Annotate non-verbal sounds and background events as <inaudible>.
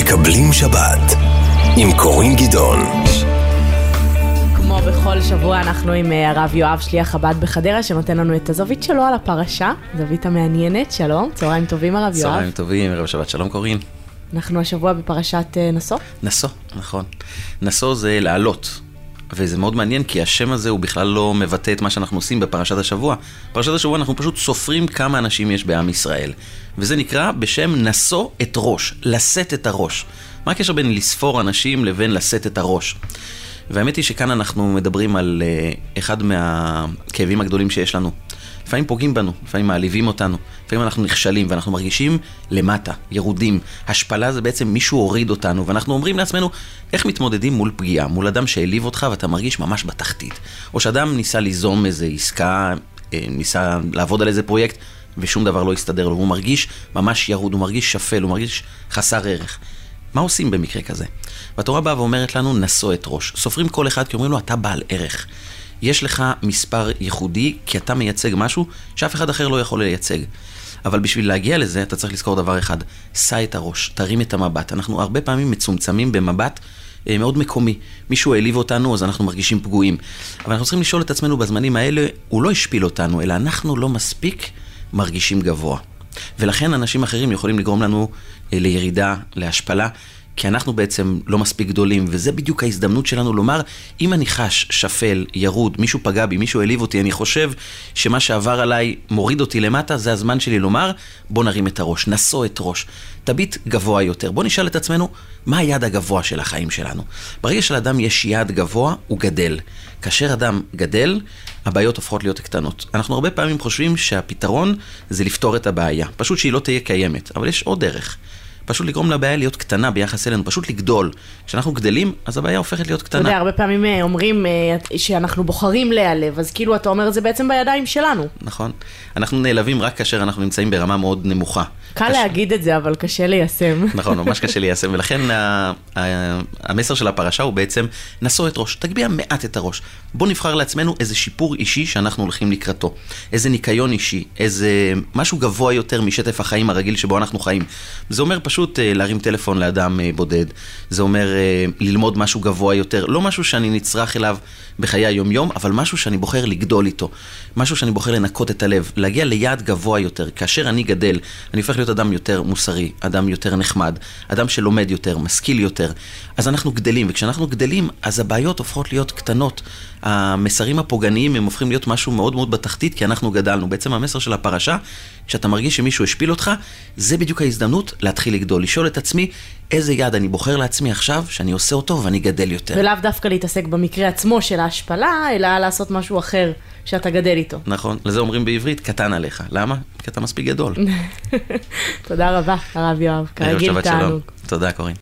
מקבלים שבת עם קורין גדעון. כמו בכל שבוע אנחנו עם אה, הרב יואב שליח חב"ד בחדרה שנותן לנו את הזווית שלו על הפרשה, זווית המעניינת, שלום, צהריים טובים הרב יואב. צהריים טובים, ערב שבת שלום קורין. אנחנו השבוע בפרשת אה, נשוא. נשוא, נכון. נשוא זה לעלות. וזה מאוד מעניין כי השם הזה הוא בכלל לא מבטא את מה שאנחנו עושים בפרשת השבוע. בפרשת השבוע אנחנו פשוט סופרים כמה אנשים יש בעם ישראל. וזה נקרא בשם נשוא את ראש, לשאת את הראש. מה הקשר בין לספור אנשים לבין לשאת את הראש? והאמת היא שכאן אנחנו מדברים על uh, אחד מהכאבים הגדולים שיש לנו. לפעמים פוגעים בנו, לפעמים מעליבים אותנו, לפעמים אנחנו נכשלים ואנחנו מרגישים למטה, ירודים. השפלה זה בעצם מישהו הוריד אותנו, ואנחנו אומרים לעצמנו, איך מתמודדים מול פגיעה, מול אדם שהעליב אותך ואתה מרגיש ממש בתחתית. או שאדם ניסה ליזום איזה עסקה, אה, ניסה לעבוד על איזה פרויקט, ושום דבר לא הסתדר לו, והוא מרגיש ממש ירוד, הוא מרגיש שפל, הוא מרגיש חסר ערך. מה עושים במקרה כזה? והתורה באה ואומרת לנו, נשוא את ראש. סופרים כל אחד כי אומרים לו, אתה בעל ערך. יש לך מספר ייחודי, כי אתה מייצג משהו שאף אחד אחר לא יכול לייצג. אבל בשביל להגיע לזה, אתה צריך לזכור דבר אחד, שא את הראש, תרים את המבט. אנחנו הרבה פעמים מצומצמים במבט אה, מאוד מקומי. מישהו העליב אותנו, אז אנחנו מרגישים פגועים. אבל אנחנו צריכים לשאול את עצמנו בזמנים האלה, הוא לא השפיל אותנו, אלא אנחנו לא מספיק מרגישים גבוה. ולכן אנשים אחרים יכולים לגרום לנו אה, לירידה, להשפלה, כי אנחנו בעצם לא מספיק גדולים, וזה בדיוק ההזדמנות שלנו לומר, אם אני חש שפל, ירוד, מישהו פגע בי, מישהו העליב אותי, אני חושב שמה שעבר עליי מוריד אותי למטה, זה הזמן שלי לומר, בוא נרים את הראש, נשוא את ראש, תביט גבוה יותר. בוא נשאל את עצמנו, מה היעד הגבוה של החיים שלנו? ברגע שלאדם יש יעד גבוה, הוא גדל. כאשר אדם גדל, הבעיות הופכות להיות קטנות. אנחנו הרבה פעמים חושבים שהפתרון זה לפתור את הבעיה, פשוט שהיא לא תהיה קיימת, אבל יש עוד דרך. פשוט לגרום לבעיה להיות קטנה ביחס אלינו, פשוט לגדול. כשאנחנו גדלים, אז הבעיה הופכת להיות קטנה. אתה יודע, הרבה פעמים אה, אומרים אה, שאנחנו בוחרים להיעלב, אז כאילו אתה אומר, זה בעצם בידיים שלנו. נכון. אנחנו נעלבים רק כאשר אנחנו נמצאים ברמה מאוד נמוכה. קל קש... להגיד את זה, אבל קשה ליישם. <laughs> נכון, ממש קשה ליישם, ולכן ה... ה... המסר של הפרשה הוא בעצם, נשוא את ראש, תגביה מעט את הראש. בוא נבחר לעצמנו איזה שיפור אישי שאנחנו הולכים לקראתו. איזה ניקיון אישי, איזה משהו גבוה יותר משטף החיים הרגיל שבו אנחנו חיים. זה אומר פשוט uh, להרים טלפון לאדם uh, בודד, זה אומר uh, ללמוד משהו גבוה יותר, לא משהו שאני נצרך אליו בחיי היום-יום, אבל משהו שאני בוחר לגדול איתו. משהו שאני בוחר לנקות את הלב, להגיע ליעד גבוה יותר. כאשר אני גדל, אני הופך להיות אדם יותר מוסרי, אדם יותר נחמד, אדם שלומד יותר, משכיל יותר. אז אנחנו גדלים, וכשאנחנו גדלים, אז הבעיות הופכות להיות קטנות. המסרים הפוגעניים הם הופכים להיות משהו מאוד מאוד בתחתית, כי אנחנו גדלנו. בעצם המסר של הפרשה, כשאתה מרגיש שמישהו השפיל אותך, זה בדיוק ההזדמנות להתחיל. לשאול את עצמי, איזה יעד אני בוחר לעצמי עכשיו, שאני עושה אותו ואני גדל יותר. ולאו דווקא להתעסק במקרה עצמו של ההשפלה, אלא לעשות משהו אחר שאתה גדל איתו. נכון, לזה אומרים בעברית, קטן עליך. למה? כי אתה מספיק גדול. <laughs> תודה רבה, הרב יואב. כרגיל תענוג. תודה, קורין.